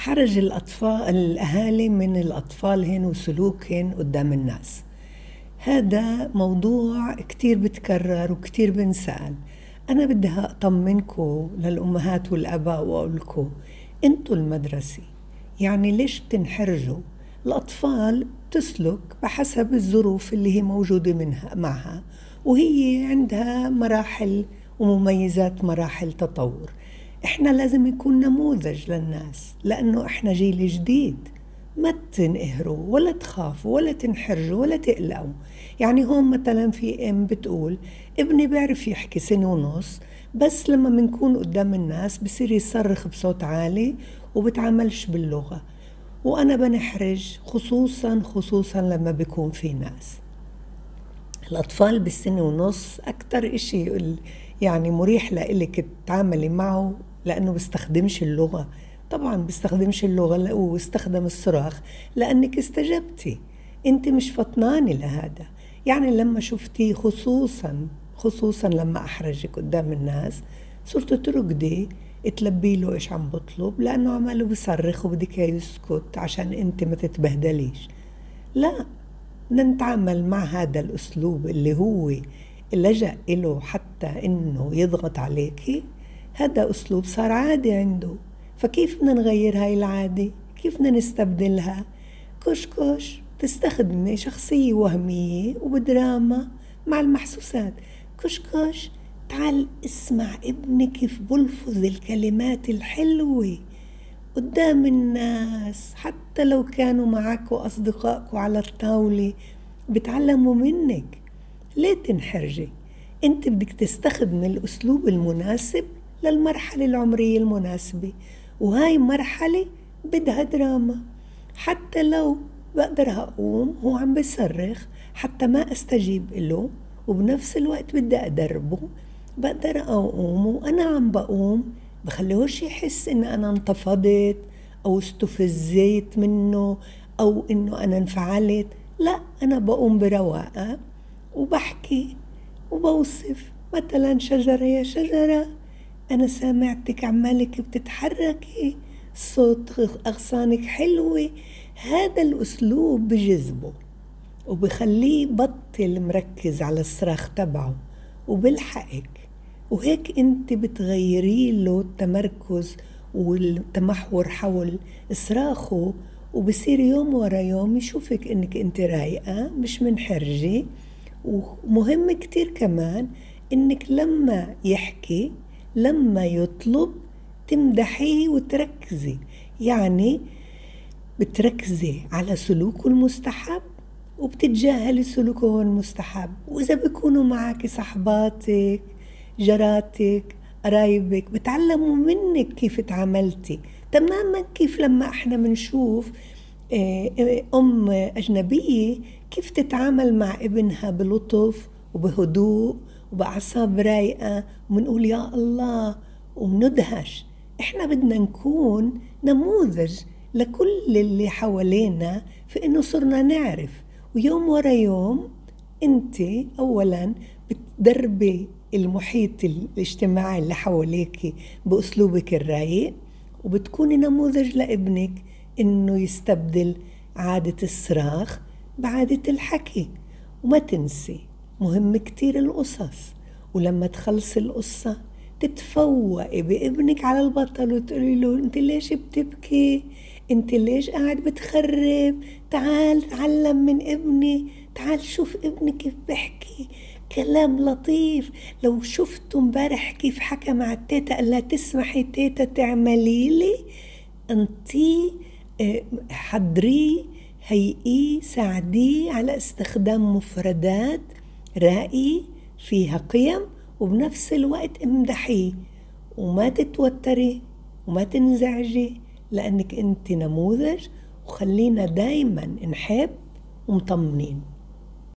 حرج الأطفال الأهالي من الأطفالهن وسلوكهن قدام الناس. هذا موضوع كتير بتكرر وكتير بنسأل. أنا بدي أطمنكم للأمهات والآباء وأقول لكم أنتوا المدرسة يعني ليش بتنحرجوا؟ الأطفال تسلك بحسب الظروف اللي هي موجودة منها معها وهي عندها مراحل ومميزات مراحل تطور. إحنا لازم يكون نموذج للناس لأنه إحنا جيل جديد. ما تنقهروا ولا تخافوا ولا تنحرجوا ولا تقلقوا. يعني هون مثلا في أم بتقول ابني بيعرف يحكي سنة ونص بس لما بنكون قدام الناس بصير يصرخ بصوت عالي وبتعاملش باللغة. وأنا بنحرج خصوصا خصوصا لما بيكون في ناس. الأطفال بالسنة ونص أكتر إشي يعني مريح لإلك تتعاملي معه لأنه بيستخدمش اللغة. طبعا بيستخدمش اللغة واستخدم الصراخ لأنك استجبتي. أنت مش فطنانة لهذا. يعني لما شفتيه خصوصا خصوصا لما أحرجك قدام الناس صرت ترقدي تلبي له إيش عم بطلب لأنه عماله بيصرخ وبدك يسكت عشان أنت ما تتبهدليش. لا بدنا نتعامل مع هذا الأسلوب اللي هو لجأ له حتى إنه يضغط عليكي هذا أسلوب صار عادي عنده. فكيف بدنا نغير هاي العادة؟ كيف بدنا نستبدلها؟ كش كش تستخدمي شخصية وهمية وبدراما مع المحسوسات. كش كش تعال اسمع ابني كيف بلفظ الكلمات الحلوة قدام الناس. حتى لو كانوا معك وأصدقائك على الطاولة بتعلموا منك. ليه تنحرجي. انت بدك تستخدمي الأسلوب المناسب للمرحلة العمرية المناسبة. وهاي مرحلة بدها دراما. حتى لو بقدر أقوم هو عم بيصرخ حتى ما أستجيب له وبنفس الوقت بدي أدربه. بقدر أقوم وأنا عم بقوم. بخليهوش يحس إن أنا انتفضت أو استفزيت منه أو إنه أنا انفعلت. لا أنا بقوم برواقة وبحكي وبوصف. مثلا شجرة يا شجرة. أنا سامعتك عمالك بتتحركي صوت أغصانك حلوة. هذا الأسلوب بجذبه وبخليه بطل مركز على الصراخ تبعه وبلحقك وهيك أنت بتغيري له التمركز والتمحور حول صراخه وبصير يوم ورا يوم يشوفك إنك أنت رايقة مش منحرجة ومهم كتير كمان إنك لما يحكي لما يطلب تمدحيه وتركزي. يعني بتركزي على سلوكه المستحب وبتتجاهلي سلوكه المستحب. وإذا بيكونوا معك صحباتك جراتك قرايبك بتعلموا منك كيف تعاملتي. تماما كيف لما إحنا بنشوف آه، أم أجنبية كيف تتعامل مع ابنها بلطف وبهدوء وبأعصاب رايقة وبنقول يا الله وبندهش إحنا بدنا نكون نموذج لكل اللي حوالينا في إنه صرنا نعرف. ويوم ورا يوم أنت اولا بتدربي المحيط الاجتماعي اللي حواليك بأسلوبك الرايق وبتكوني نموذج لابنك إنه يستبدل عادة الصراخ بعادة الحكي. وما تنسي مهم كتير القصص. ولما تخلصي القصة تتفوقي بابنك على البطل وتقولي له أنت ليش بتبكي؟ أنت ليش قاعد بتخرب؟ تعال تعلم من ابني تعال شوف ابني كيف بحكي كلام لطيف. لو شفتوا امبارح كيف حكى مع التيتا قال لها تسمحي تيتا تعملي لي؟ أنتي آه، حضريه هيئيه ساعديه على استخدام مفردات رأي فيها قيم وبنفس الوقت امدحيه وما تتوتري وما تنزعجي لأنك أنت نموذج وخلينا دايما نحب ومطمنين.